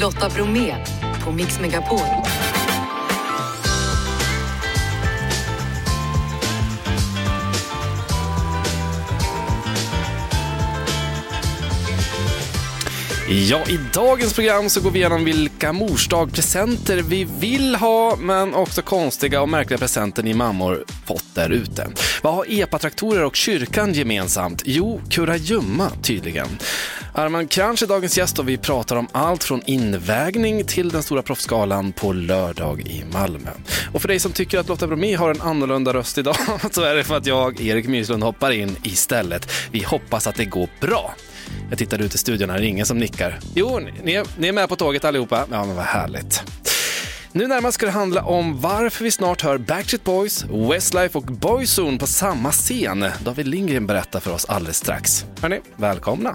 Lotta Bromé på Mix Megapol. Ja, i dagens program så går vi igenom vilka morsdagspresenter vi vill ha, men också konstiga och märkliga presenter ni mammor fått där ute. Vad har epatraktorer och kyrkan gemensamt? Jo, kurragömma tydligen. Arman Kranch är dagens gäst och vi pratar om allt från invägning till den stora proffsgalan på lördag i Malmö. Och för dig som tycker att Lotta Bromé har en annorlunda röst idag så är det för att jag, Erik Myslund, hoppar in istället. Vi hoppas att det går bra. Jag tittar ut i studion här, det är ingen som nickar. Jo, ni är, ni är med på tåget allihopa. Ja, men vad härligt. Nu närmast ska det handla om varför vi snart hör Backstreet Boys, Westlife och Boyzone på samma scen. David Lindgren berättar för oss alldeles strax. Hörni, välkomna!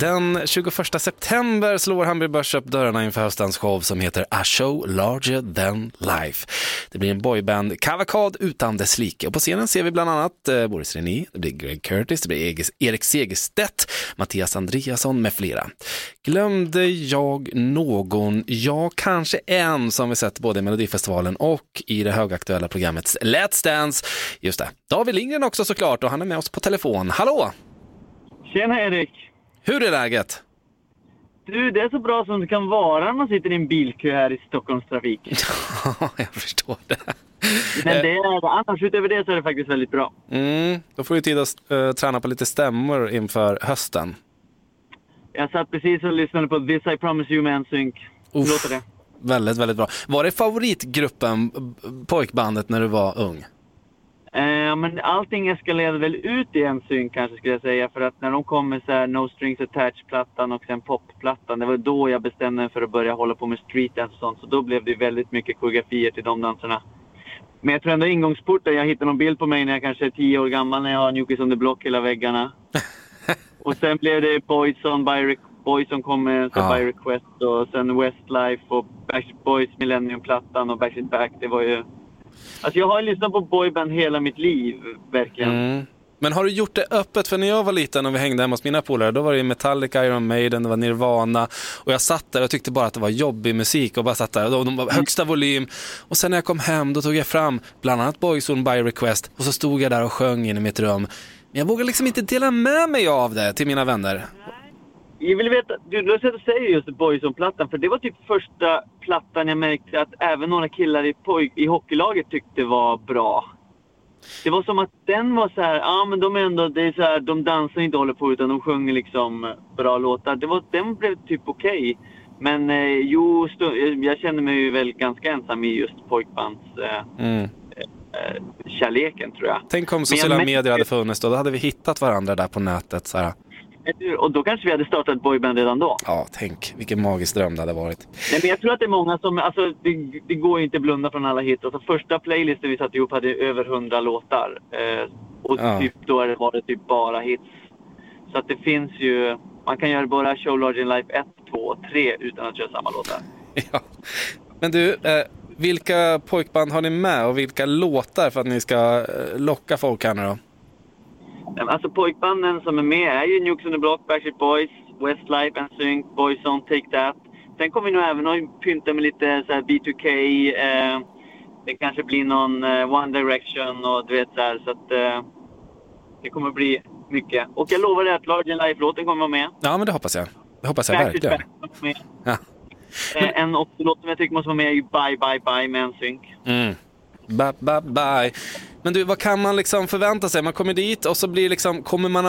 Den 21 september slår Hamburg Börs upp dörrarna inför höstens show som heter A Show Larger Than Life. Det blir en boyband kavalkad utan dess like och på scenen ser vi bland annat eh, Boris René, det blir Greg Curtis, det blir Erik Segerstedt, Mattias Andreasson med flera. Glömde jag någon? Ja, kanske en som vi sett både i Melodifestivalen och i det högaktuella programmet Let's Dance. Just det, David Lindgren också såklart och han är med oss på telefon. Hallå! Tjena Erik! Hur är läget? Du, det är så bra som det kan vara när man sitter i en bilkö här i Stockholmstrafiken. Ja, jag förstår det. Men det är, annars utöver det så är det faktiskt väldigt bra. Mm, då får du tid att uh, träna på lite stämmor inför hösten. Jag satt precis och lyssnade på This I Promise You med NSYNC. Hur låter det? Väldigt, väldigt bra. Var det favoritgruppen, pojkbandet, när du var ung? Eh, men allting eskalerade väl ut i NSYNC kanske skulle jag säga. För att när de kom med så här No Strings Attached-plattan och sen popplattan. Det var då jag bestämde mig för att börja hålla på med streetdance och sånt. Så då blev det väldigt mycket koreografier till de danserna. Men jag tror ändå ingångsporten, jag hittade någon bild på mig när jag kanske är tio år gammal när jag har New Kids on the Block hela väggarna. och sen blev det Boyzone, by Re- Boyzone kom med så Ja. by request och sen Westlife och Backstreet Boys Millennium-plattan och Backstreet Back. Det var ju... Alltså jag har lyssnat på boyband hela mitt liv, verkligen. Mm. Men har du gjort det öppet? För när jag var liten och vi hängde hemma hos mina polare, då var det Metallica, Iron Maiden, det var Nirvana. Och jag satt där och tyckte bara att det var jobbig musik och bara satt där. Och de var högsta volym. Och sen när jag kom hem, då tog jag fram bland annat Boyzone by Request. Och så stod jag där och sjöng in i mitt rum. Men jag vågade liksom inte dela med mig av det till mina vänner. Jag vill veta, du, du sett att säga just Boyzone-plattan, för det var typ första plattan jag märkte att även några killar i, poj- i hockeylaget tyckte var bra. Det var som att den var så här, ja men de är ändå, det är så här, de dansar inte och håller på utan de sjunger liksom bra låtar. Det var, den blev typ okej. Men eh, jo, stu- jag- jag känner mig ju väl ganska ensam i just pojkbands eh, Mm. eh, kärleken tror jag. Tänk om jag sociala märker- medier hade funnits då, då hade vi hittat varandra där på nätet. Så här. Och då kanske vi hade startat boyband redan då. Ja, tänk vilken magisk dröm det hade varit. Nej, men jag tror att det är många som, alltså det, det går ju inte att blunda från alla hits. Alltså första playlisten vi satte ihop hade över 100 låtar. Eh, och Ja. typ, då var det typ bara hits. Så att det finns ju, man kan göra bara Show Large in Life 1, 2 och 3 utan att köra samma låtar. Ja. Men du, eh, vilka pojkband har ni med och vilka låtar för att ni ska eh, locka folk här nu då? Alltså pojkbanden som är med är ju Nukes on the Block, Backstreet Boys, Westlife, NSYNC, Boyzone, Take That. Sen kommer vi nog även att pynta med lite så här B2K. Eh, det kanske blir någon eh, One Direction och du vet så här. Så att eh, det kommer bli mycket. Och jag lovar dig att Large in Life-låten kommer vara med. Ja, men det hoppas jag. Det hoppas jag Backstreet verkligen. Back kommer med. Ja. Eh, en låt som jag tycker måste vara med är ju Bye Bye Bye med NSYNC. Mm. Bye, bye, bye. Men du, vad kan man liksom förvänta sig? Man kommer dit och så blir liksom, kommer, man,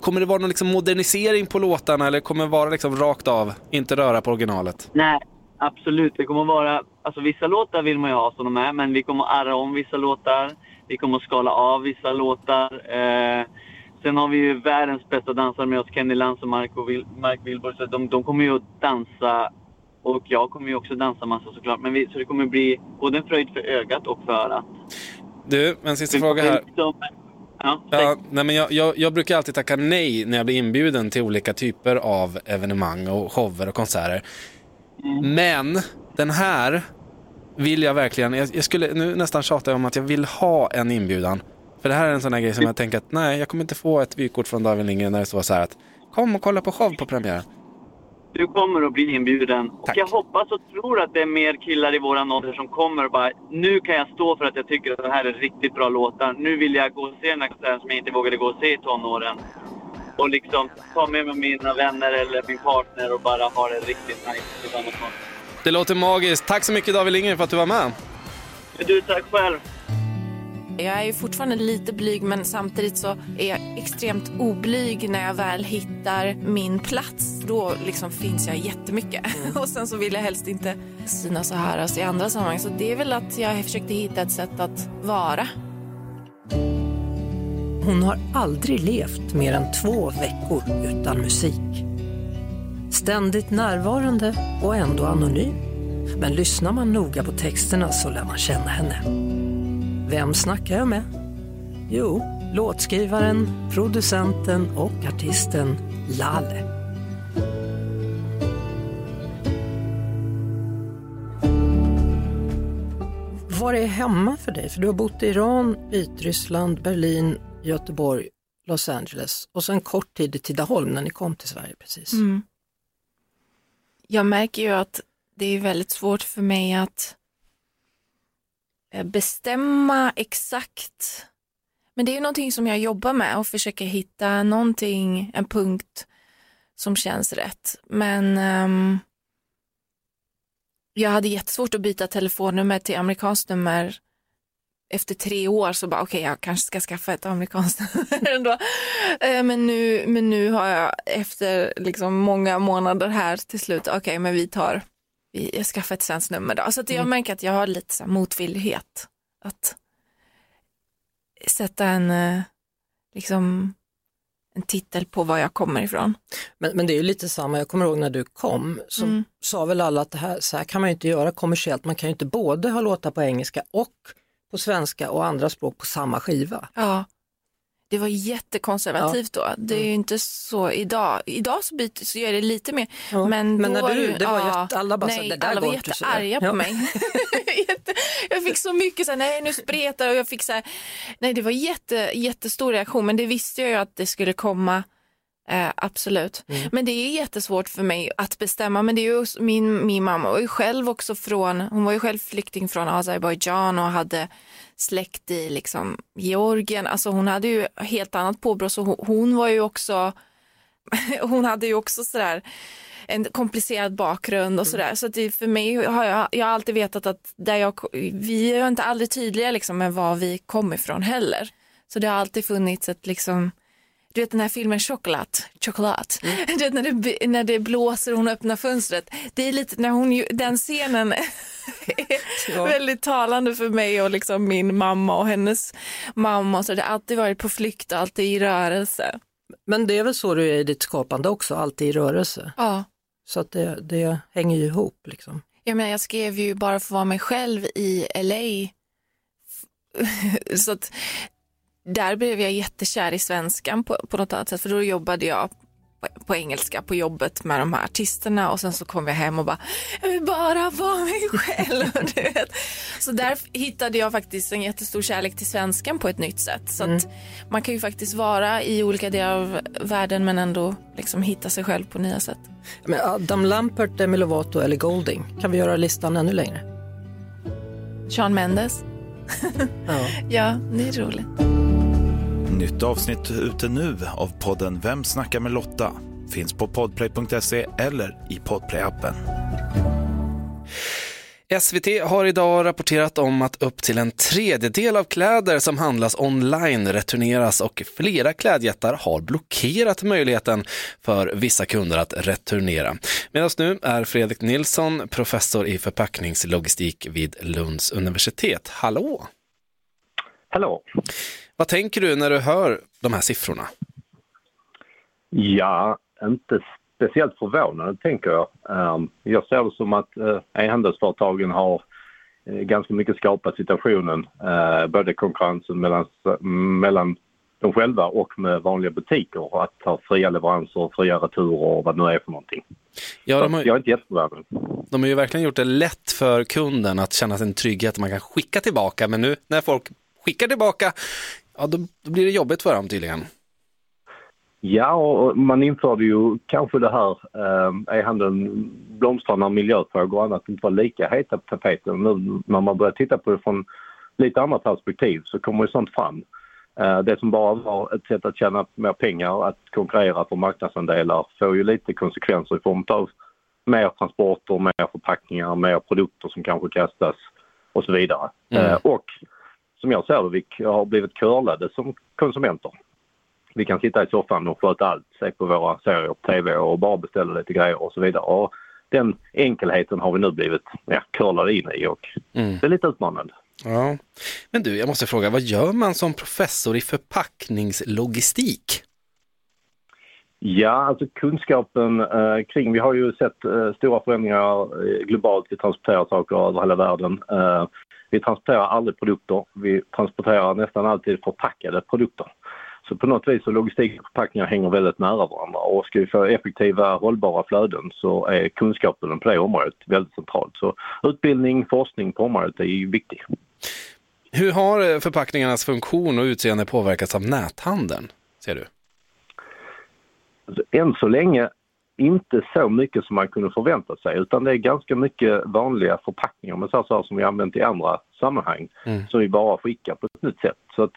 kommer det vara någon liksom modernisering på låtarna eller kommer det vara liksom rakt av, inte röra på originalet? Nej, absolut. Det kommer vara... Alltså vissa låtar vill man ju ha som de är, men vi kommer att arra om vissa låtar. Vi kommer att skala av vissa låtar. Eh, sen har vi ju världens bästa dansare med oss, Kenny Lantz och Mark, och Mark Wilbur. Så de, de kommer ju att dansa och jag kommer ju också dansa massa såklart. Men vi, så det kommer bli både en fröjd för ögat och för örat. Du, en sista fråga här. Ja, Ja, nej men jag, jag, jag brukar alltid tacka nej när jag blir inbjuden till olika typer av evenemang och shower och konserter. Men den här vill jag verkligen, jag, jag skulle nu nästan tjata om att jag vill ha en inbjudan. För det här är en sån här grej som jag tänker att nej, jag kommer inte få ett vykort från David Lindgren när det står så här att Kom och kolla på show på premiären. Du kommer att bli inbjuden. Och Tack. jag hoppas och tror att det är mer killar i våran ålder som kommer och bara Nu kan jag stå för att jag tycker att det här är riktigt bra låtar. Nu vill jag gå och se den här konserten som jag inte vågade gå och se i tonåren. Och liksom ta med mig mina vänner eller min partner och bara ha det riktigt nice tillsammans. Det låter magiskt. Tack så mycket David Lindgren för att du var med. Du, tack själv. Jag är ju fortfarande lite blyg men samtidigt så är jag extremt oblyg när jag väl hittar min plats. Då liksom finns jag jättemycket. Och sen så vill jag helst inte synas och höras i andra sammanhang. Så det är väl att jag försökte hitta ett sätt att vara. Hon har aldrig levt mer än två veckor utan musik. Ständigt närvarande och ändå anonym. Men lyssnar man noga på texterna så lär man känna henne. Vem snackar jag med? Jo, låtskrivaren, producenten och artisten Lalle. Var är hemma för dig? För du har bott i Iran, Vitryssland, Berlin, Göteborg, Los Angeles och sen kort tid i Tidaholm när ni kom till Sverige precis. Mm. Jag märker ju att det är väldigt svårt för mig att Eh, bestämma exakt. Men det är ju någonting som jag jobbar med och försöker hitta någonting, en punkt som känns rätt. Men um, jag hade jättesvårt att byta telefonnummer till amerikanskt nummer efter tre år så bara okej jag kanske ska skaffa ett amerikanskt nummer ändå. Eh, men nu, men nu har jag efter liksom många månader här till slut, okej men vi tar, jag skaffar ett svenskt nummer då. Så att jag märker att jag har lite så motvillighet att sätta en, eh, liksom en titel på var jag kommer ifrån. Men, men det är ju lite samma, jag kommer ihåg när du kom så Mm. sa väl alla att det här, så här kan man ju inte göra kommersiellt, man kan ju inte både ha låtar på engelska och på svenska och andra språk på samma skiva. Ja, det var jättekonservativt då. Det är ju inte så idag. Idag så, byter, så gör det lite mer. Ja, Men, men när du- det var jätte- alla bara så, nej, "Det där alla var inte", så jättearga på Ja. mig. Jag fick så mycket så här, nej nu spretar och jag fick så här, nej det var jätte, jättestor reaktion men det visste jag ju att det skulle komma. Eh, absolut. Mm. Men det är jättesvårt för mig att bestämma. Men det är ju min, min mamma var ju själv också från, hon var ju själv flykting från Azerbajdzjan och hade släkt i liksom Georgien. Alltså hon hade ju helt annat påbrå så hon, hon var ju också, hon hade ju också sådär en komplicerad bakgrund och sådär. Så det, för mig har jag, jag har alltid vetat att där jag, vi är inte aldrig tydliga liksom med var vi kommer ifrån heller. Så det har alltid funnits ett liksom du vet den här filmen Choklad, choklad. Du vet när det, när det blåser och hon öppnar fönstret. Det är lite när hon, den scenen är väldigt talande för mig och liksom min mamma och hennes mamma. Så det har alltid varit på flykt och alltid i rörelse. Men det är väl så du är i ditt skapande också, alltid i rörelse. Ja. Så att det, det hänger ju ihop liksom. Jag menar, jag skrev ju bara för att vara mig själv i LA. Så att där blev jag jättekär i svenskan på, på något annat sätt. För då jobbade jag på, på engelska på jobbet med de här artisterna och sen så kom jag hem och bara, jag vill bara vara mig själv. Du vet. Så där hittade jag faktiskt en jättestor kärlek till svenskan på ett nytt sätt. Så att man kan ju faktiskt vara i olika delar av världen men ändå liksom hitta sig själv på nya sätt. Men Adam Lampert, Demi Lovato eller Golding, kan vi göra listan ännu längre? Sean Mendes. Ja. Ja, det är roligt. Nytt avsnitt ute nu av podden Vem snackar med Lotta? Finns på podplay.se eller i podplay-appen. SVT har idag rapporterat om att upp till en tredjedel av kläder som handlas online returneras och flera klädjättar har blockerat möjligheten för vissa kunder att returnera. Medan nu är Fredrik Nilsson professor i förpackningslogistik vid Lunds universitet. Hallå! Hallå! Vad tänker du när du hör de här siffrorna? Ja, inte speciellt förvånande tänker jag. Ehm, Jag ser det som att eh, e-handelsföretagen har eh, ganska mycket skapat situationen, eh, både konkurrensen mellan, mellan de själva och med vanliga butiker och att ha fria leveranser, fria returer och vad det nu är för någonting. Ja, de, har, Jag är inte jätteförvånad. de har ju verkligen gjort det lätt för kunden att känna sig en trygghet att man kan skicka tillbaka, men nu när folk skickar tillbaka, ja då, då blir det jobbigt för dem tydligen. Ja, och man införde ju kanske det här eh, e-handeln blomstrar när miljöfrågor och annat inte var lika heta på tapeten. Nu när man börjar titta på det från lite andra perspektiv så kommer ju sånt fram. Eh, det som bara var ett sätt att tjäna mer pengar, att konkurrera för marknadsandelar, får ju lite konsekvenser i form av mer transporter, mer förpackningar, mer produkter som kanske kastas och så vidare. Mm. Eh, och som jag ser det, vi har blivit curlade som konsumenter. Vi kan sitta i soffan och sköta allt, se på våra serier på TV och bara beställa lite grejer och så vidare. Och den enkelheten har vi nu blivit ja, curlade in i och Mm. det är lite utmanande. Ja. Men du, jag måste fråga, vad gör man som professor i förpackningslogistik? Ja, alltså kunskapen eh, kring, vi har ju sett eh, stora förändringar eh, globalt. Vi transporterar saker över hela världen. Eh, vi transporterar aldrig produkter. Vi transporterar nästan alltid förpackade produkter. Så på något vis så logistik och förpackningar hänger väldigt nära varandra och ska vi få effektiva hållbara flöden så är kunskapen på det området väldigt centralt. Så utbildning, forskning på området är ju viktig. Hur har förpackningarnas funktion och utseende påverkats av näthandeln, ser du? Alltså, än så länge inte så mycket som man kunde förvänta sig utan det är ganska mycket vanliga förpackningar med så här som vi använt i andra sammanhang Mm. som vi bara skickar på ett nytt sätt. Så att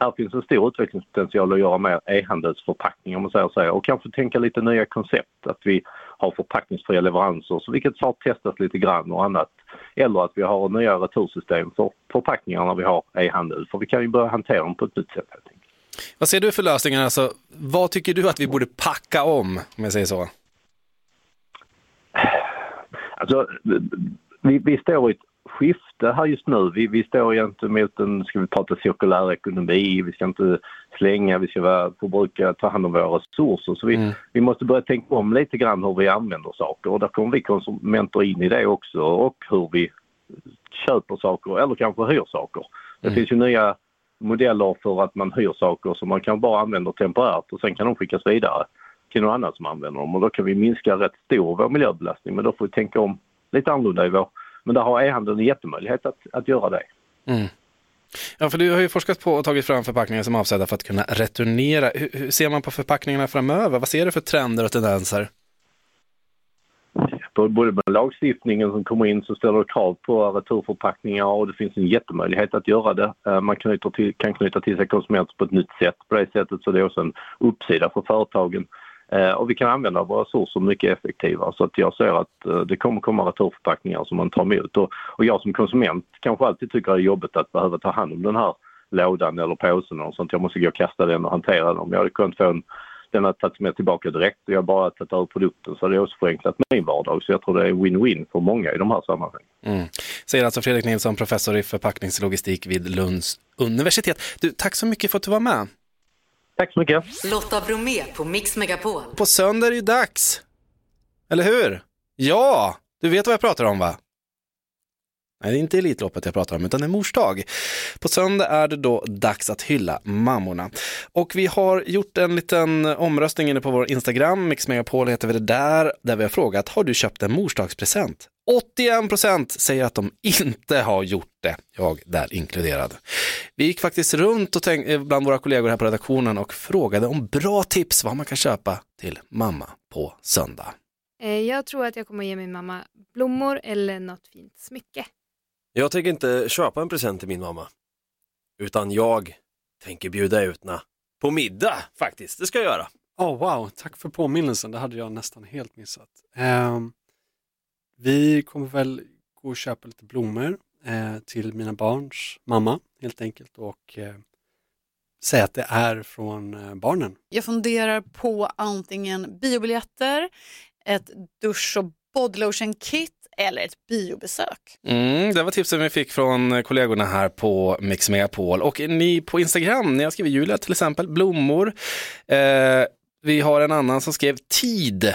här finns en stor utvecklingspotential att göra mer e-handelsförpackningar om man säger så och kanske tänka lite nya koncept. Att vi har förpackningsfria leveranser, så vilket har testats lite grann och annat. Eller att vi har nya retursystem för förpackningar när vi har e-handel. För vi kan ju börja hantera dem på ett nytt sätt helt enkelt. Vad ser du för lösningar? Alltså, vad tycker du att vi borde packa om, om jag säger så? Alltså, vi, vi står i ett skifte här just nu. Vi, vi står gentemot en, ska vi prata cirkulär ekonomi, vi ska inte slänga, vi ska vara, förbruka, ta hand om våra resurser. Så vi, Mm. vi måste börja tänka om lite grann hur vi använder saker och där kommer vi konsumenter in i det också och hur vi köper saker eller kanske hyr saker. Det Mm. finns ju nya modeller för att man hyr saker som man kan bara använda temporärt och sen kan de skickas vidare till någon annan som använder dem och då kan vi minska rätt stor vår miljöbelastning men då får vi tänka om lite annorlunda i vår. Men där har e-handeln en jättemöjlighet att, att göra det. Mm. Ja, för du har ju forskat på och tagit fram förpackningar som är avsedda för att kunna returnera. Hur, hur ser man på förpackningarna framöver? Vad ser du för trender och tendenser? Både med lagstiftningen som kommer in så ställer det krav på returförpackningar och det finns en jättemöjlighet att göra det. Eh, Man knyter till, kan knyta till sig konsumenter på ett nytt sätt. På det sättet så det är också en uppsida för företagen. Eh, och vi kan använda våra resurser mycket effektivare så att jag ser att eh, det kommer komma returförpackningar som man tar emot. Och, och jag som konsument kanske alltid tycker det är jobbigt att behöva ta hand om den här lådan eller påsen och sånt. Jag måste gå och kasta den och hantera den. Om jag hade kunnat få en den har tagits med tillbaka direkt och jag bara tagit över produkten så det jag också förenklat min vardag. Så jag tror det är win-win för många i de här sammanhangen. Mm. Säger alltså Fredrik Nilsson, professor i förpackningslogistik vid Lunds universitet. Du, tack så mycket för att du var med. Tack så mycket. Lotta Bromé på Mix Megapol. På söndag är det ju dags. Eller hur? Ja, du vet vad jag pratar om va? Nej, det är inte Elitloppet jag pratar om, utan det är mors dag. På söndag är det då dags att hylla mammorna. Och vi har gjort en liten omröstning inne på vår Instagram, Mix Megapol heter vi det där, där vi har frågat, har du köpt en morsdagspresent? 81% säger att de inte har gjort det, jag där inkluderad. Vi gick faktiskt runt och tänk, eh, bland våra kollegor här på redaktionen och frågade om bra tips vad man kan köpa till mamma på söndag. Eh, Jag tror att jag kommer ge min mamma blommor eller något fint smycke. Jag tänker inte köpa en present till min mamma. Utan jag tänker bjuda ut henne på middag faktiskt. Det ska jag göra. Oh, wow, tack för påminnelsen. Det hade jag nästan helt missat. Ehm, vi kommer väl gå och köpa lite blommor eh, till mina barns mamma helt enkelt och eh, säga att det är från eh, barnen. Jag funderar på antingen biobiljetter, ett dusch och bodylotion kit eller ett biobesök. Mm, det var tipsen vi fick från kollegorna här på Mix Megapol. Och ni på Instagram, ni har skrivit Julia till exempel, blommor. Eh, vi har en annan som skrev tid.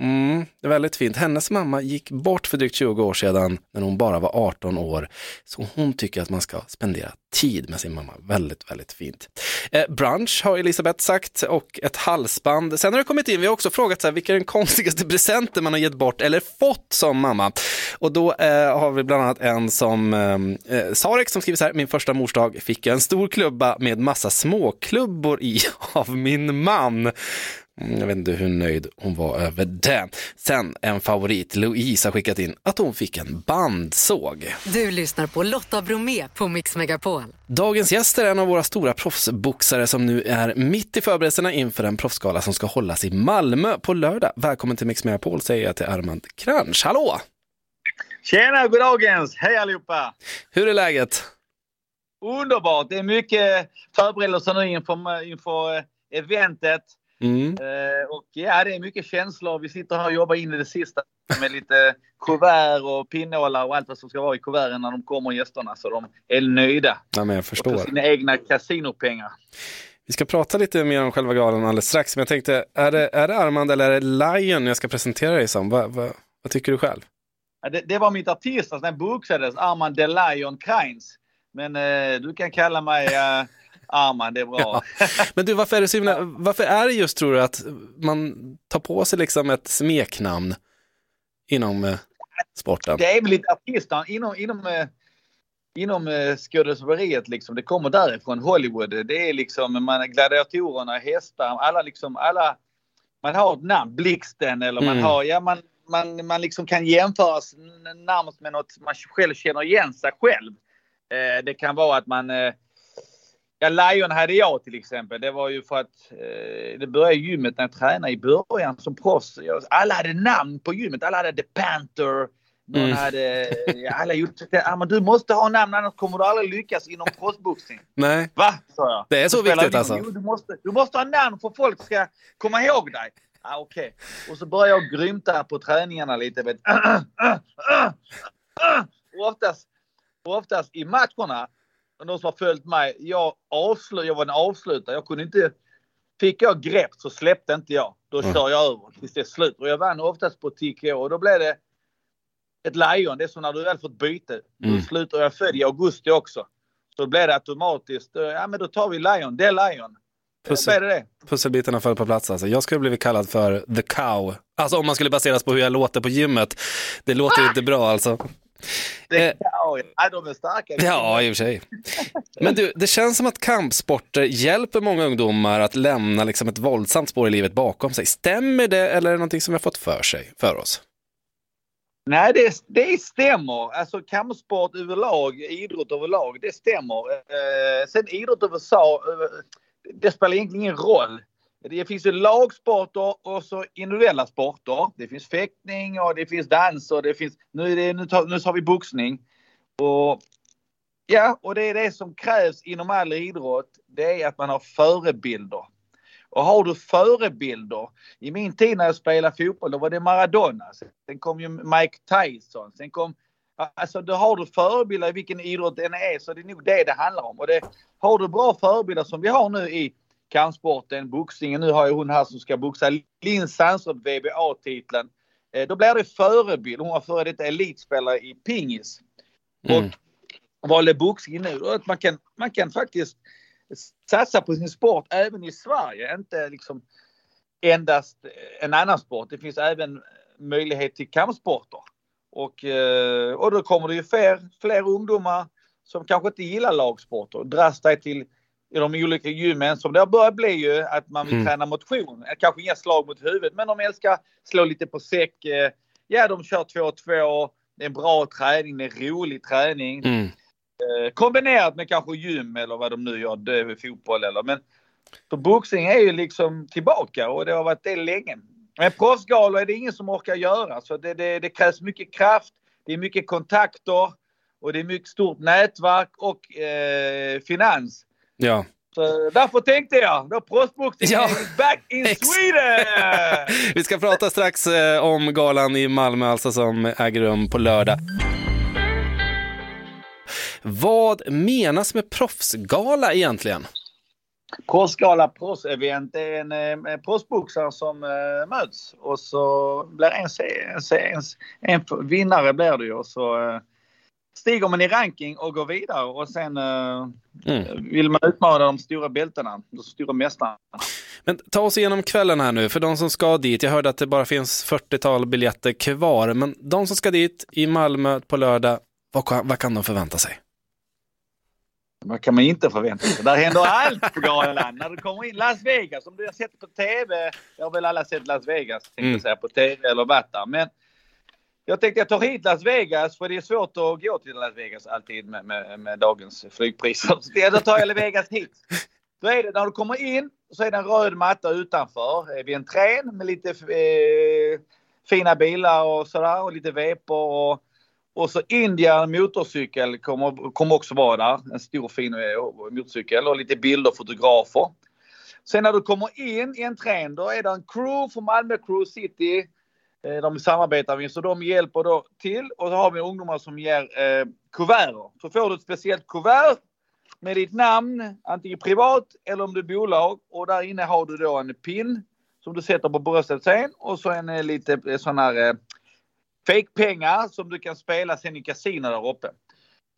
Mm, det är väldigt fint. Hennes mamma gick bort för drygt 20 år sedan när hon bara var 18 år. Så hon tycker att man ska spendera tid med sin mamma. Väldigt, väldigt fint. Eh, brunch har Elisabeth sagt och ett halsband. Sen har det kommit in, vi har också frågat så här, vilka är den konstigaste presenten man har gett bort eller fått som mamma? Och då eh, har vi bland annat en som eh, eh Sarek som skriver så här, min första morsdag fick jag en stor klubba med massa småklubbor i av min man. Mm, Jag vet inte hur nöjd hon var över det. Sen en favorit, Louise har skickat in att hon fick en bandsåg. Du lyssnar på Lotta Bromé på Mix Megapol. Dagens gäst är en av våra stora proffsboxare som nu är mitt i förberedelserna inför en proffsgala som ska hållas i Malmö på lördag. Välkommen till Mix Megapol säger jag till Armand Kranch. Hallå! Tjena, goddagens! Hej allihopa! Hur är läget? Underbart! Det är mycket förberedelser nu inför, inför eh, eventet. Mm. Eh, och ja, det är mycket känslor. Vi sitter här och jobbar in i det sista med lite kuvert och pinnålar och allt vad som ska vara i kuverten när de kommer gästerna så de är nöjda. Ja, men jag Och för förstår. sina egna kasinopengar. Vi ska prata lite mer om själva galan alldeles strax, men jag tänkte, är det, är det Armand eller är det Lion jag ska presentera dig som? Va, va, vad tycker du själv? Ja, det, det var mitt artistnamn när jag boxades, Armand de Lion Kreins. Men eh, du kan kalla mig eh, Armand, det är bra. Men du, varför är det så himla, varför är det just tror du att man tar på sig liksom ett smeknamn inom eh, sporten? Det är väl lite artistnamn inom, inom, eh, inom eh, skådespeleriet liksom. Det kommer därifrån, Hollywood. Det är liksom man, gladiatorerna, hästar, alla liksom, alla. Man har ett namn, Blixten eller man Mm. har, ja man, man, man liksom kan jämföras närmast med något man själv känner igen sig själv. Eh, det kan vara att man eh, Ja, Lion hade jag till exempel. Det var ju för att eh, det började gymmet när jag tränade i början som proffs. Alla hade namn på gymmet. Alla hade The Panther. Någon Mm. hade... Alla gjorde ah, men Du måste ha namn annars kommer du aldrig lyckas inom proffsboxning. Nej, Va? sa jag. Det är så viktigt det alltså? Jo, du, måste, du måste ha namn för folk ska komma ihåg dig. Ah, Okej. Och så började jag grymta på träningarna lite. Vet. Och oftast, och oftast i matcherna, de som har följt mig, jag, avslu, jag var en avslutare. Jag kunde inte... Fick jag grepp så släppte inte jag. Då Mm. kör jag över tills det är slut. Och jag vann oftast på TKO och då blev det ett lejon. Det är som när du väl fått byte. Mm. Då slutar jag född i augusti också. Så då blev det automatiskt, eh, ja men då tar vi lejon, det är lejon. Då Pussel. blev det det. pusselbitarna föll på plats alltså. Jag skulle blivit kallad för the cow. Alltså om man skulle baseras på hur jag låter på gymmet. Det låter ju inte bra alltså. Det Eh, ja, de är starka. Ja, i och för sig. Men du, det känns som att kampsporter hjälper många ungdomar att lämna liksom ett våldsamt spår i livet bakom sig. Stämmer det eller är det någonting som vi har fått för sig, för oss? Nej, det, det stämmer. Alltså kampsport överlag, idrott överlag, det stämmer. Eh, sen idrott överlag, eh, det spelar egentligen ingen roll. Det finns ju lagsporter och så individuella sporter. Det finns fäktning och det finns dans och det finns, nu, är det, nu, tar, nu tar vi boxning. Och ja, och det är det som krävs inom all idrott. Det är att man har förebilder. Och har du förebilder. I min tid när jag spelade fotboll då var det Maradona. Sen kom ju Mike Tyson. Sen kom... Alltså då har du förebilder i vilken idrott den är så det är nog det det handlar om. Och det, har du bra förebilder som vi har nu i kampsporten, boxningen. Nu har jag hon här som ska boxa Linn Sandström, VBA-titeln. Eh, då blir det förebild. Hon var före detta elitspelare i pingis. Mm. Och valde boxning nu. Och att man kan, man kan faktiskt satsa på sin sport även i Sverige. Inte liksom endast en annan sport. Det finns även möjlighet till kampsporter. Och, eh, och då kommer det ju fler, fler ungdomar som kanske inte gillar lagsporter och dras dig till i de olika gymmen som det har börjat bli ju att man vill Mm. träna motion. Kanske inga slag mot huvudet men de älskar slå lite på säck. Eh, Ja, de kör två och två. Det är en bra träning, det är rolig träning. Mm. Eh, kombinerat med kanske gym eller vad de nu gör, det väl fotboll eller men. Så boxning är ju liksom tillbaka och det har varit det länge. Men proffsgalor är det ingen som orkar göra så det, det, det krävs mycket kraft, det är mycket kontakter och det är mycket stort nätverk och eh, finans. Ja. Så därför tänkte jag, då proffsboxning Ja. back in Sweden! Vi ska prata strax eh, om galan i Malmö alltså som äger rum på lördag. Vad menas med proffsgala egentligen? Proffsgala, proffsevent, det är en, eh, proffsboxare som eh, möts och så blir en, en, en, en vinnare blir det ju och så eh, stiger man i ranking och går vidare och sen eh, Mm. vill man utmana de stora bältena, de stora mästarna. Men ta oss igenom kvällen här nu, för de som ska dit. Jag hörde att det bara finns 40-tal biljetter kvar, men de som ska dit i Malmö på lördag, vad, kan- vad kan de förvänta sig? Vad kan man inte förvänta sig? Där händer allt på galan. När du kommer in Las Vegas, om du har sett på TV, jag har väl alla sett Las Vegas, tänkte Mm. säga, på TV eller varit där. Men jag tänkte jag tar hit Las Vegas, för det är svårt att gå till Las Vegas alltid med, med, med dagens flygpriser. Så då tar jag Las Vegas hit. Då är det, när du kommer in, så är det en röd matta utanför eh, vid entrén med lite eh, fina bilar och sådär och lite vepor och och så Indian motorcykel kommer, kommer också vara där. En stor fin eh, motorcykel och lite bilder och fotografer. Sen när du kommer in i entrén då är det en crew från Malmö Crew City. Eh, de samarbetar vi så de hjälper då till och så har vi ungdomar som ger eh, kuvert. Så får du ett speciellt kuvert med ditt namn, antingen privat eller om du är bolag. Och där inne har du då en pin som du sätter på bröstet sen och så en eh, lite eh, sån här eh, fake-pengar som du kan spela sen i kasino där uppe.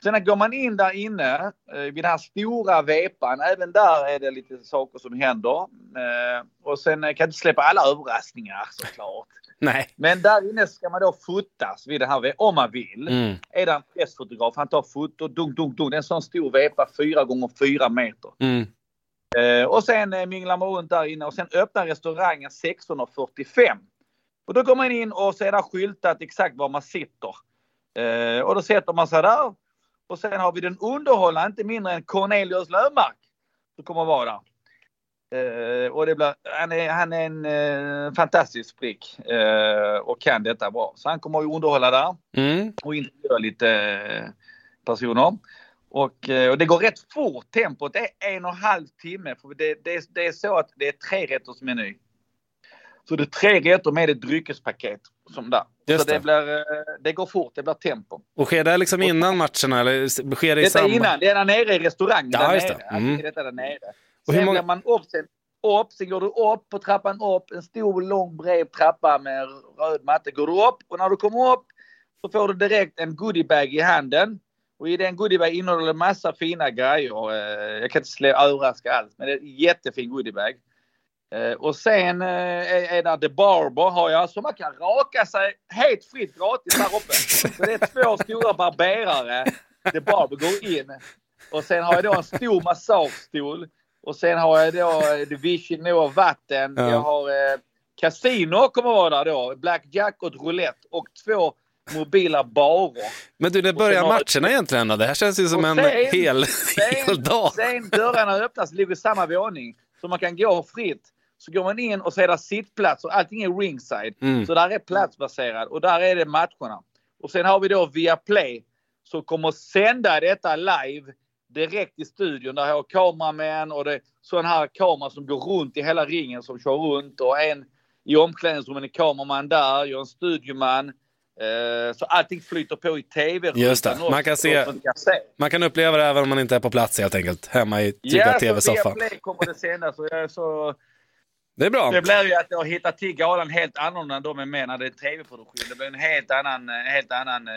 Sen går man in där inne eh, vid den här stora vepan, även där är det lite saker som händer. Eh, och sen kan jag inte släppa alla överraskningar såklart. Nej. Men där inne ska man då fotas vid den här om man vill. Mm. Är det en pressfotograf, han tar foto, dunk, dunk, dunk. Det är en sån stor vepa, fyra gånger fyra meter. Mm. Eh, och sen eh, minglar man runt där inne och sen öppnar restaurangen 16.45. Och då går man in och så är det skyltat exakt var man sitter. Eh, och då sätter man sig där. Och sen har vi den underhållande, inte mindre än Cornelius Löfmark. Som kommer vara där. Eh, och det blir, han, är, han är en eh, fantastisk prick eh, och kan detta bra. Så han kommer att underhålla där Mm. och intervjua lite eh, personer. Och, eh, och det går rätt fort tempot. Det är en och en halv timme. För det, det, det är så att det är tre rätters meny. Så det är tre rätter med ett dryckespaket. Som där. Just så det, det. blir, eh, det går fort, det blir tempo. Och sker det liksom innan matcherna eller sker det i Detta samband? innan, det är där nere i restaurangen. Ja, där just nere. det. Alltså, Mm. det är detta där nere. Och hur Sen många- man upp, sen, upp, sen går du upp på trappan upp, en stor lång bred trappa med röd matta. Går du upp och när du kommer upp så får du direkt en goodiebag i handen. Och i den goodiebag innehåller en massa fina grejer. Eh, jag kan inte överraska alls, men det är en jättefin goodiebag. Eh, och sen eh, är är där The Barber har jag, så man kan raka sig helt fritt gratis där uppe. Så det är två stora barberare. The Barber går in. Och sen har jag då en stor massagestol. Och sen har jag då eh, Division No vatten. Ja. Jag har eh, Casino kommer vara där då. Blackjack och roulette. Och två mobila barer. Men du, när börjar sen har- matcherna egentligen? Det här känns ju som Och en sen- hel, sen- hel dag. Sen dörrarna öppnas ligger i samma våning. Så man kan gå fritt. Så går man in och så är det sittplatser. Allting är ringside. Mm. Så där är platsbaserad och där är det matcherna. Och sen har vi då Viaplay som kommer sända detta live direkt i studion. Där har kameramän och det är sån här kamera som går runt i hela ringen som kör runt och en i omklädningsrummet är kameraman där, jag är en studioman. Eh, så allting flyter på i tv Just det. Man kan se- Man kan uppleva det även om man inte är på plats helt enkelt, hemma i trygga Ja, tv-soffan. Viaplay kommer det sändas och jag är så... Det är bra. Det blir ju att jag har hittat till galan helt annorlunda än de är med när det är tv-produktion. Det blir en helt annan, en helt annan eh,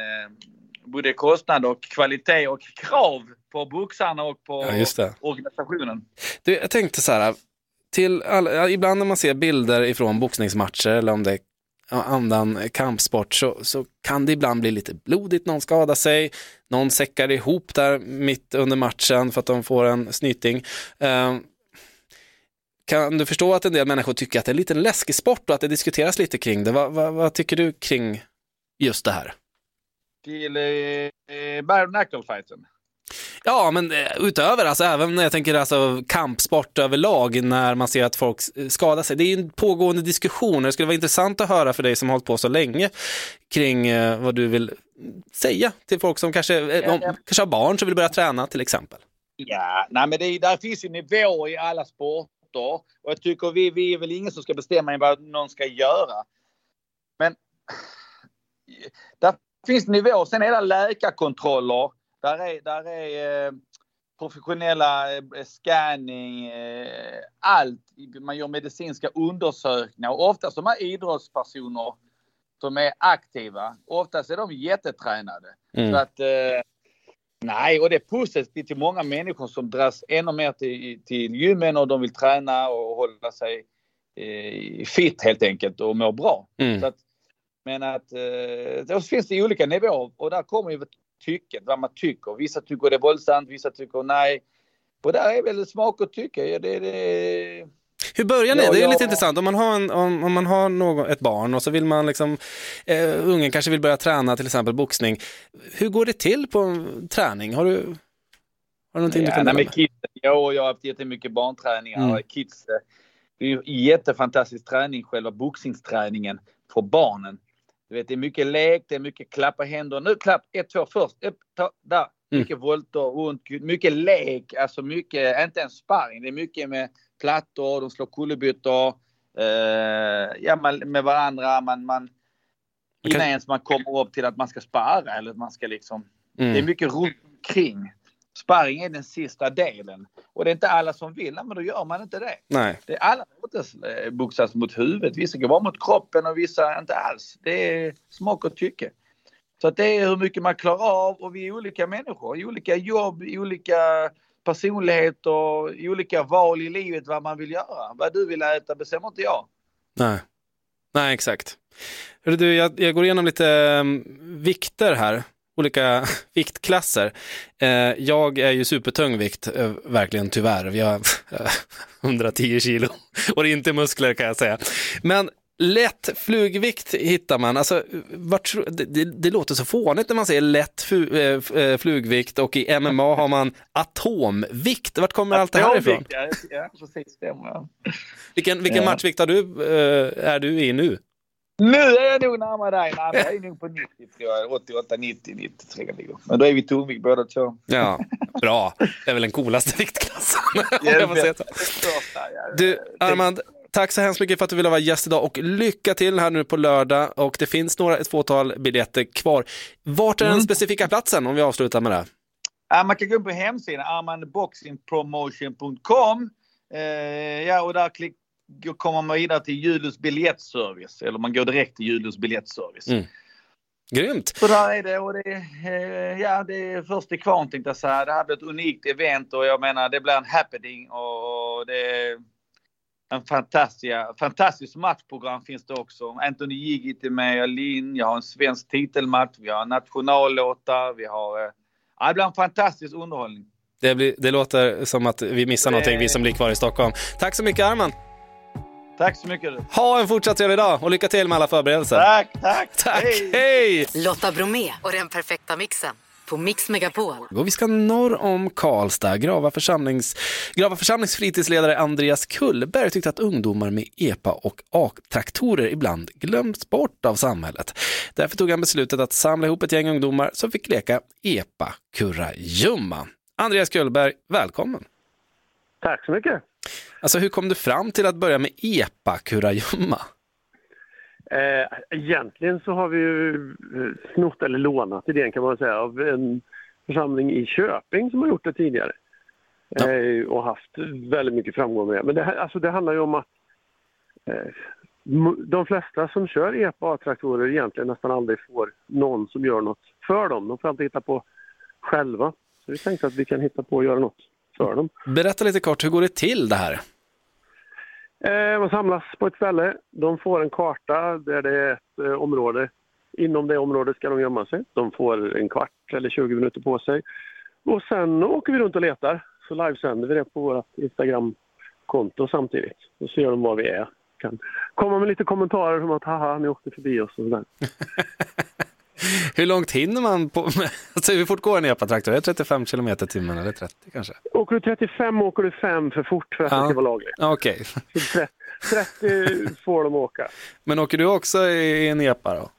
både kostnad och kvalitet och krav på boxarna och på Ja, organisationen. Du, jag tänkte så här, till alla, ja, ibland när man ser bilder ifrån boxningsmatcher eller om det är annan kampsport så, så kan det ibland bli lite blodigt, någon skadar sig, någon säckar ihop där mitt under matchen för att de får en snyting. Eh, kan du förstå att en del människor tycker att det är en liten läskig sport och att det diskuteras lite kring det? Vad, vad, vad tycker du kring just det här? Till eh, bare knuckle fighten. Ja, men eh, utöver, alltså även när jag tänker alltså kampsport överlag, när man ser att folk eh, skadar sig. Det är ju en pågående diskussion. Det skulle vara intressant att höra för dig som har hållit på så länge kring eh, vad du vill säga till folk som kanske, eh, om, kanske har barn som vill börja träna till exempel. Ja, nej men det, är- där finns ju nivåer i alla sporter. Och jag tycker vi, vi är väl ingen som ska bestämma vad någon ska göra. Men där finns nivåer. Sen är det läkarkontroller. Där är, där är eh, professionella eh, scanning, eh, allt. Man gör medicinska undersökningar. Och oftast de här idrottspersoner som är aktiva, oftast är de jättetränade. Mm. Så att Nej, och det är positivt till många människor som dras ännu mer till, till gymmen och de vill träna och hålla sig fit helt enkelt och må bra. Mm. Så att, men att eh, då finns det olika nivåer och där kommer ju tycket, vad man tycker. Vissa tycker det är våldsamt, vissa tycker nej. Och där är väl smak och tycke. Ja, Det, det, Hur börjar ni? Ja, det är ja. lite intressant. Om man har, en, om, om man har någon, ett barn och så vill man liksom, eh, ungen kanske vill börja träna till exempel boxning. Hur går det till på träning? Har du, har du någonting du Ja, kan nej, men kids, ja, jag har haft jättemycket barnträningar. Mm. och Kids, eh, det är ju jättefantastisk träning, själva boxningsträningen för barnen. Du vet, det är mycket lek, det är mycket klappa händer. Nu klapp, ett, två först. Ett, ta, där. Mm. Mycket volter runt, mycket lek, alltså mycket, inte en sparring. Det är mycket med plattor, de slår kullerbyttor. Eh, ja, man, med varandra. Man, man, innan ens man kommer upp till att man ska spara eller att man ska liksom Mm. det är mycket runt omkring. Sparring är den sista delen. Och det är inte alla som vill, men då gör man inte det. Nej. det är alla eh, boxas mot huvudet. Vissa går bara mot kroppen och vissa inte alls. Det är smak och tycke. Så att det är hur mycket man klarar av och vi är olika människor. I olika jobb, i olika personligheter, i olika val i livet vad man vill göra. Vad du vill äta bestämmer inte jag. Nej, Nej exakt. Hörru Du, jag, jag går igenom lite um, vikter här, olika viktklasser. Eh, jag är ju supertung vikt, eh, verkligen tyvärr. Jag har 110 kilo och det är inte muskler kan jag säga. Men lätt flugvikt hittar man, alltså, vart, det, det, det låter så fånigt när man säger lätt fu, eh, eh, flugvikt och i MMA har man atomvikt. Vart kommer allt det här ifrån? Ja, precis. Stämmer. Ja. Vilken, vilken matchvikt har du, eh, är du i nu? Nu är jag nog närmare dig. Men jag är nog på 90 tror jag. 88, 90, 93 ligger. Men då är vi tungvikt båda två. Ja, bra. Det är väl den coolaste viktklassen. Du, Armand, tack så hemskt mycket för att du ville vara gäst idag och lycka till här nu på lördag. Och det finns några, ett fåtal biljetter kvar. Vart är den specifika platsen om vi avslutar med det? Ja, man kan gå in på hemsidan armandboxingpromotion.com. Eh, ja, och där klick, kommer man vidare till Julius biljettservice. Eller man går direkt till Julius biljettservice. Mm. Grymt. Så där är det och det, eh, ja, det är först till kvarn tänkte jag säga. Det här blir ett unikt event och jag menar det blir en happening och det är en fantastisk, fantastisk matchprogram finns det också. Anthony Gigit är med, Linn, jag har en svensk titelmatch, vi har nationallåtar, vi har... eh, Ja, det blir en fantastisk underhållning. Det, blir, det låter som att vi missar någonting, vi som blir kvar i Stockholm. Tack så mycket Armand. Tack så mycket. Ha en fortsatt trevlig dag och lycka till med alla förberedelser. Tack, tack. Tack, hej! Lotta Bromé och den perfekta mixen på Mix Megapol. Och vi ska norr om Karlstad. Grava, församlings, Grava församlings fritidsledare Andreas Kullberg tyckte att ungdomar med EPA och A-traktorer ibland glöms bort av samhället. Därför tog han beslutet att samla ihop ett gäng ungdomar som fick leka EPA-kurragömma. Andreas Kullberg, välkommen! Tack så mycket! Alltså hur kom du fram till att börja med EPA-kurragömma? Eh, egentligen så har vi ju eh, snott eller lånat idén kan man säga av en församling i Köping som har gjort det tidigare. Eh, och haft väldigt mycket framgång med det. Men det, här, alltså det handlar ju om att eh, de flesta som kör EPA-traktorer egentligen nästan aldrig får någon som gör något för dem. De får alltid hitta på själva. Så vi tänkte att vi kan hitta på att göra något för dem. Berätta lite kort, hur går det till det här? Eh, man samlas på ett ställe. De får en karta där det är ett eh, område. Inom det området ska de gömma sig. De får en kvart eller 20 minuter på sig. Och sen åker vi runt och letar. Så livesänder vi det på vårt Instagram-konto samtidigt. Och ser de var vi är. Kan komma med lite kommentarer som att haha, ni åkte förbi oss och sådär. Hur långt hinner man på, alltså hur fort går en EPA-traktor? Är det 35 km i timmen eller 30 kanske? Åker du 35 åker du 5 för fort för att Ja. det ska vara lagligt. Okej, Så 30, 30 får de åka. men åker du också i en EPA då?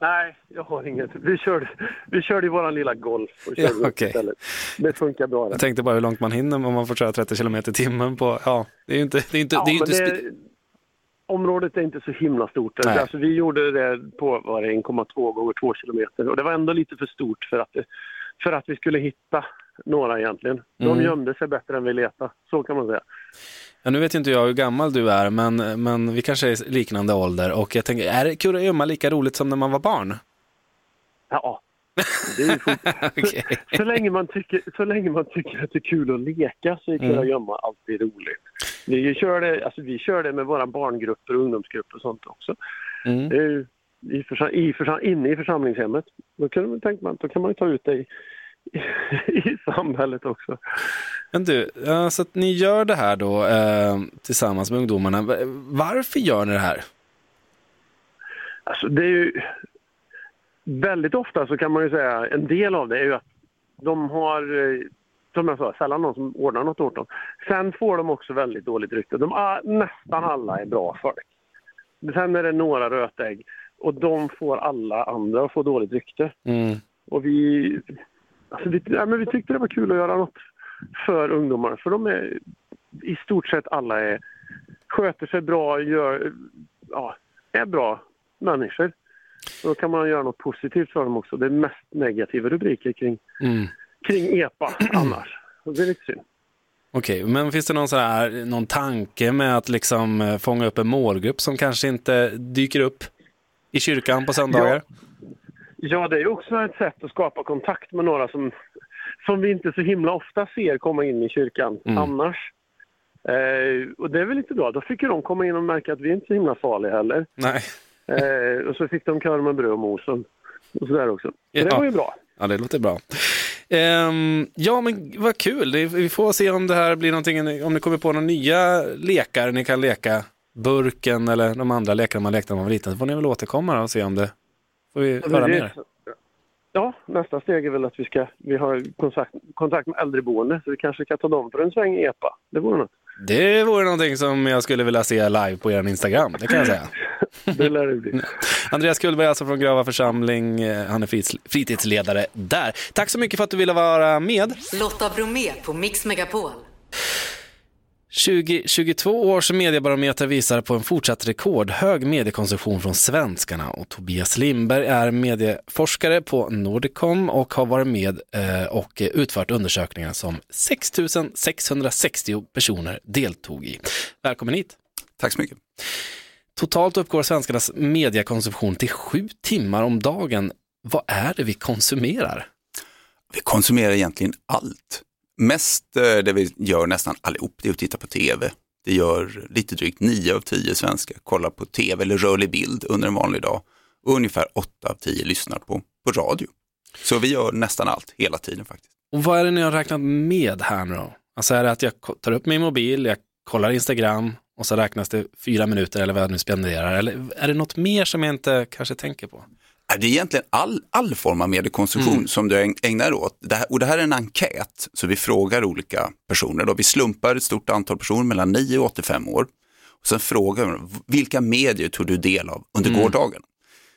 Nej, jag har inget. Vi körde, vi körde i våran lilla Golf och Ja, istället. Det funkar bra. Jag tänkte bara hur långt man hinner om man får köra 30 km i timmen på, ja, det är ju inte, det är inte, Ja, det är inte det, området är inte så himla stort. Nej. Alltså, vi gjorde det på var det 1,2 gånger 2 kilometer och det var ändå lite för stort för att, för att vi skulle hitta några egentligen. De Mm. gömde sig bättre än vi letade, så kan man säga. ja, nu vet inte jag hur gammal du är, men, men vi kanske är liknande ålder och jag tänker, är kurragömma lika roligt som när man var barn? Ja, Det är fort... så, så, länge man tycker, så länge man tycker att det är kul att leka så är kurragömma alltid roligt. Vi kör, det, alltså vi kör det med våra barngrupper och ungdomsgrupper och sånt också. Mm. Ju i försam, i försam, inne i församlingshemmet. Då kan, man, tänker man, då kan man ta ut det i, i, i samhället också. Men du, ja, så att ni gör det här då eh, tillsammans med ungdomarna. Va- Varför gör ni det här? Alltså det är ju väldigt ofta så kan man ju säga en del av det är ju att de har, eh, som jag sa, sällan någon som ordnar något åt dem. Sen får de också väldigt dåligt rykte. De, ah, nästan alla är bra folk. Sen är det några rötägg och de får alla andra att få dåligt rykte. Mm. Och vi, alltså vi, ja, men vi tyckte det var kul att göra något för ungdomar för de är i stort sett alla är, sköter sig bra, gör, ja, är bra människor. Så då kan man göra något positivt för dem också. Det är mest negativa rubriker kring, Mm. Kring EPA annars. Och det är lite synd. Okej, men finns det någon, så här, någon tanke med att liksom eh, fånga upp en målgrupp som kanske inte dyker upp i kyrkan på söndagar? Ja, det är också ett sätt att skapa kontakt med några som, som vi inte så himla ofta ser komma in i kyrkan Mm. annars. Eh, och det är väl lite bra. Då fick ju de komma in och märka att vi är inte så himla farliga heller. Nej. Eh, och så fick de köra med bröd och mos och, och sådär också. Så det Ja. var ju bra. Ja, det låter bra. Ehm, ja, men vad kul. Det, vi får se om det här blir någonting, om ni kommer på några nya lekar ni kan leka. Burken eller de andra lekarna man lekte när man var liten. Så får ni väl återkomma och se om det får vi Ja, höra det- mer. Ja, nästa steg är väl att vi ska, vi har kontakt, kontakt med äldreboende så vi kanske kan ta dem för en sväng i EPA. Det vore något. Det vore någonting som jag skulle vilja se live på er Instagram, det kan jag säga. Det lär det bli. Andreas Kullberg alltså från Grava församling, eh, han är fritids- fritidsledare där. Tack så mycket för att du ville vara med. Lotta Bromé på Mix Megapol. 2022 års mediebarometer visar på en fortsatt rekordhög mediekonsumtion från svenskarna och Tobias Lindberg är medieforskare på Nordicom och har varit med eh, och utfört undersökningar som 6 660 personer deltog i. Välkommen hit! Tack så mycket. Totalt uppgår svenskarnas mediekonsumtion till sju timmar om dagen. Vad är det vi konsumerar? Vi konsumerar egentligen allt. Mest eh, det vi gör nästan allihop, det är att titta på tv. Det gör lite drygt 9 av 10 svenskar kollar på tv eller rörlig bild under en vanlig dag. Och ungefär 8 av 10 lyssnar på, på radio. Så vi gör nästan allt hela tiden faktiskt. Och vad är det ni har räknat med här nu då? Alltså är det att jag tar upp min mobil, jag kollar Instagram och så räknas det fyra minuter eller vad jag nu spenderar? Eller är det något mer som jag inte kanske tänker på? Det är egentligen all, all form av mediekonsumtion Mm. som du äg- ägnar åt. Det här, och det här är en enkät, så vi frågar olika personer. Då. Vi slumpar ett stort antal personer mellan 9 och 85 år. Och sen frågar vi vilka medier tog du del av under Mm. gårdagen?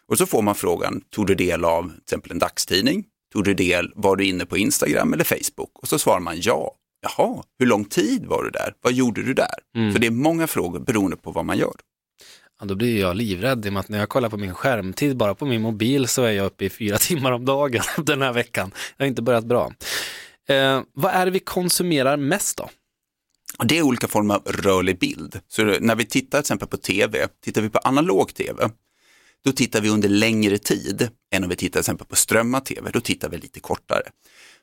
Och så får man frågan, tog du del av till exempel en dagstidning? Tog du del, var du inne på Instagram eller Facebook? Och så svarar man ja. Jaha, hur lång tid var du där? Vad gjorde du där? Mm. Så det är många frågor beroende på vad man gör. Ja, då blir jag livrädd i och med att när jag kollar på min skärmtid bara på min mobil så är jag uppe i fyra timmar om dagen den här veckan. Jag har inte börjat bra. Eh, vad är det vi konsumerar mest då? Det är olika former av rörlig bild. Så när vi tittar till exempel på tv, tittar vi på analog tv, då tittar vi under längre tid än om vi tittar till exempel på strömmad tv, då tittar vi lite kortare.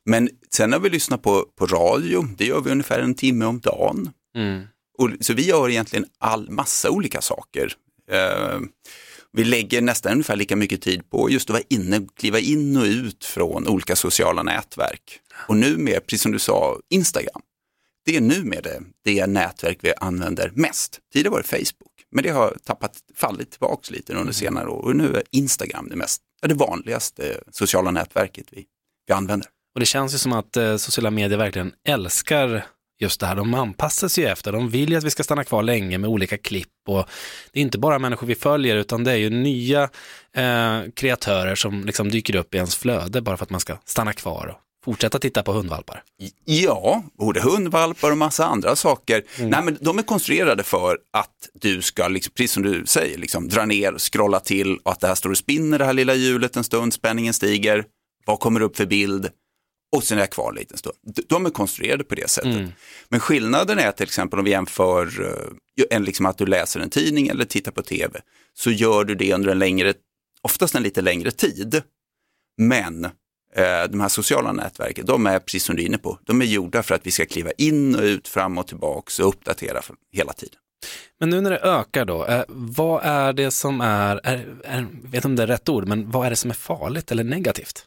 Men sen när vi lyssnar på, på radio, det gör vi ungefär en timme om dagen. Mm. Och, så vi gör egentligen all massa olika saker. Eh, vi lägger nästan ungefär lika mycket tid på just att vara inne, kliva in och ut från olika sociala nätverk. Och nu med, precis som du sa, Instagram. Det är nu med det, det nätverk vi använder mest. Tidigare var det Facebook, men det har tappat, fallit tillbaka lite under senare år. Och nu är Instagram det, mest, det vanligaste sociala nätverket vi, vi använder. Och det känns ju som att eh, sociala medier verkligen älskar just det här. De anpassar sig efter, de vill ju att vi ska stanna kvar länge med olika klipp och det är inte bara människor vi följer utan det är ju nya eh, kreatörer som liksom dyker upp i ens flöde bara för att man ska stanna kvar och fortsätta titta på hundvalpar. Ja, både hundvalpar och massa andra saker. Nej, men de är konstruerade för att du ska, liksom, precis som du säger, liksom, dra ner, scrolla till och att det här står och spinner det här lilla hjulet en stund, spänningen stiger, vad kommer upp för bild och sen är jag kvar en liten stund. De är konstruerade på det sättet. Men skillnaden är till exempel om vi jämför eh, en, liksom att du läser en tidning eller tittar på tv, så gör du det under en längre, oftast en lite längre tid. Men eh, de här sociala nätverken, de är precis som du är inne på, de är gjorda för att vi ska kliva in och ut, fram och tillbaks och uppdatera för, hela tiden. Men nu när det ökar då, eh, vad är det som är, är, är, vet inte om det är rätt ord, men vad är det som är farligt eller negativt?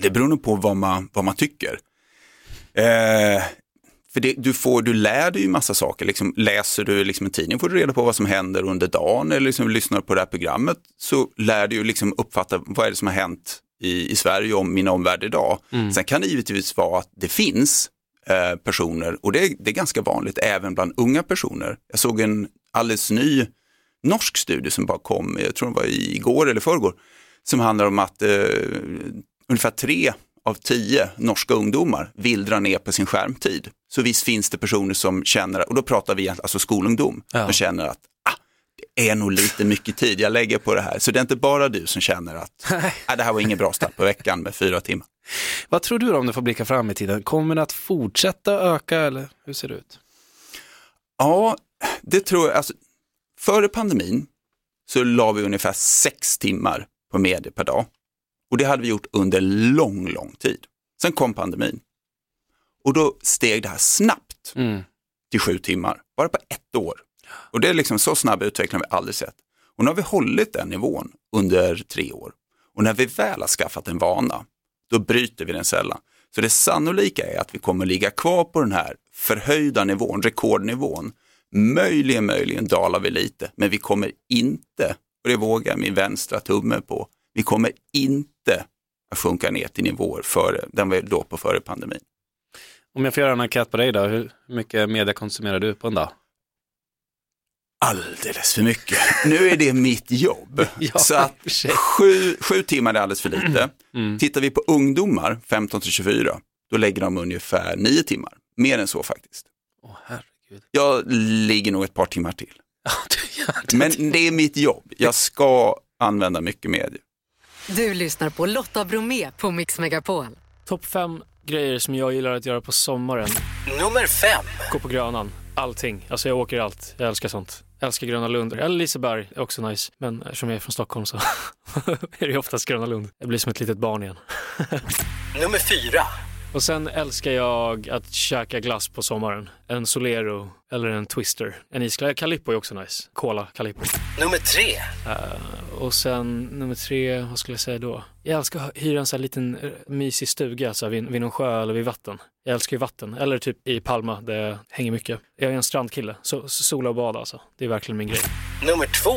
Det beror nog på vad man, vad man tycker. Eh, för det, du, får, du lär dig ju massa saker. Liksom, läser du liksom en tidning får du reda på vad som händer under dagen eller liksom lyssnar på det här programmet så lär du liksom uppfatta vad är det som har hänt i, i Sverige om min omvärld idag. Mm. Sen kan det givetvis vara att det finns eh, personer och det är, det är ganska vanligt även bland unga personer. Jag såg en alldeles ny norsk studie som bara kom, jag tror det var igår eller förrgår, som handlar om att eh, ungefär tre av tio norska ungdomar vill dra ner på sin skärmtid. Så visst finns det personer som känner, och då pratar vi alltså skolungdom, Ja. som känner att ah, det är nog lite mycket tid jag lägger på det här. Så det är inte bara du som känner att ah, det här var ingen bra start på veckan med fyra timmar. Vad tror du om du får blicka fram i tiden? Kommer det att fortsätta öka eller hur ser det ut? Ja, det tror jag. Alltså, före pandemin så la vi ungefär sex timmar på medier per dag. Och det hade vi gjort under lång, lång tid. Sen kom pandemin. Och då steg det här snabbt Mm. till sju timmar, bara på ett år. Och det är liksom så snabb utveckling vi aldrig sett. Och nu har vi hållit den nivån under tre år. Och när vi väl har skaffat en vana, då bryter vi den sällan. Så det sannolika är att vi kommer ligga kvar på den här förhöjda nivån, rekordnivån. Möjligen, möjligen dalar vi lite, men vi kommer inte, och det vågar min vänstra tumme på, vi kommer inte att sjunka ner till nivåer före, den vi låg på före pandemin. Om jag får göra en enkät på dig då, hur mycket media konsumerar du på en dag? Alldeles för mycket. Nu är det mitt jobb. Ja, så att sju, sju timmar är alldeles för lite. Mm. Tittar vi på ungdomar, 15 till 24, då lägger de ungefär nio timmar. Mer än så faktiskt. Åh, herregud. Jag ligger nog ett par timmar till. Men det är mitt jobb. Jag ska använda mycket medier. Du lyssnar på Lotta Bromé på Mix Megapol. Topp fem grejer som jag gillar att göra på sommaren. Nummer fem. Gå på Grönan. Allting. Alltså jag åker allt. Jag älskar sånt. Jag älskar Gröna Lund. Eller Liseberg är också nice. Men eftersom jag är från Stockholm så är det oftast Gröna Lund. Jag blir som ett litet barn igen. Nummer fyra. Och sen älskar jag att käka glass på sommaren. En Solero eller en Twister. En isglass. Calippo är också nice. Cola Calippo. Nummer tre. Eh, och sen nummer tre, vad skulle jag säga då? Jag älskar att hyra en sån här liten eh, mysig stuga så här, vid, vid någon sjö eller vid vatten. Jag älskar ju vatten, eller typ i Palma där jag hänger mycket. Jag är en strandkille, så så sola och bada alltså. Det är verkligen min grej. Nummer två.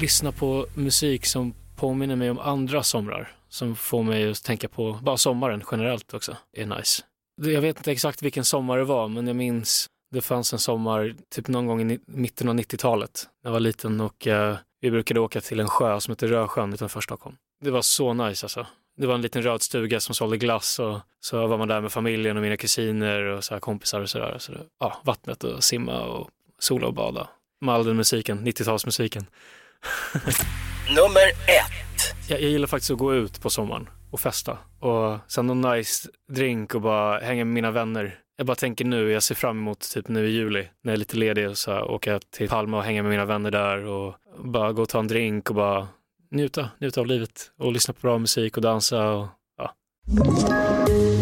Lyssna på musik som påminner mig om andra somrar. Som får mig att tänka på bara sommaren generellt också. är nice. Jag vet inte exakt vilken sommar det var, men jag minns det fanns en sommar, typ någon gång i mitten av 90-talet, när jag var liten och eh, vi brukade åka till en sjö som heter Rösjön utanför Stockholm. Det var så nice alltså. Det var en liten röd stuga som sålde glass och så var man där med familjen och mina kusiner och så här kompisar och sådär. Så det, ja, vattnet och simma och sola och bada. Med all den musiken, 90-talsmusiken. Nummer ett. Jag, jag gillar faktiskt att gå ut på sommaren och festa. Och sen någon nice drink och bara hänga med mina vänner. Jag bara tänker nu, jag ser fram emot typ nu i juli när jag är lite ledig och så här, åka till Palma och hänga med mina vänner där och bara gå och ta en drink och bara njuta, njuta av livet och lyssna på bra musik och dansa och ja.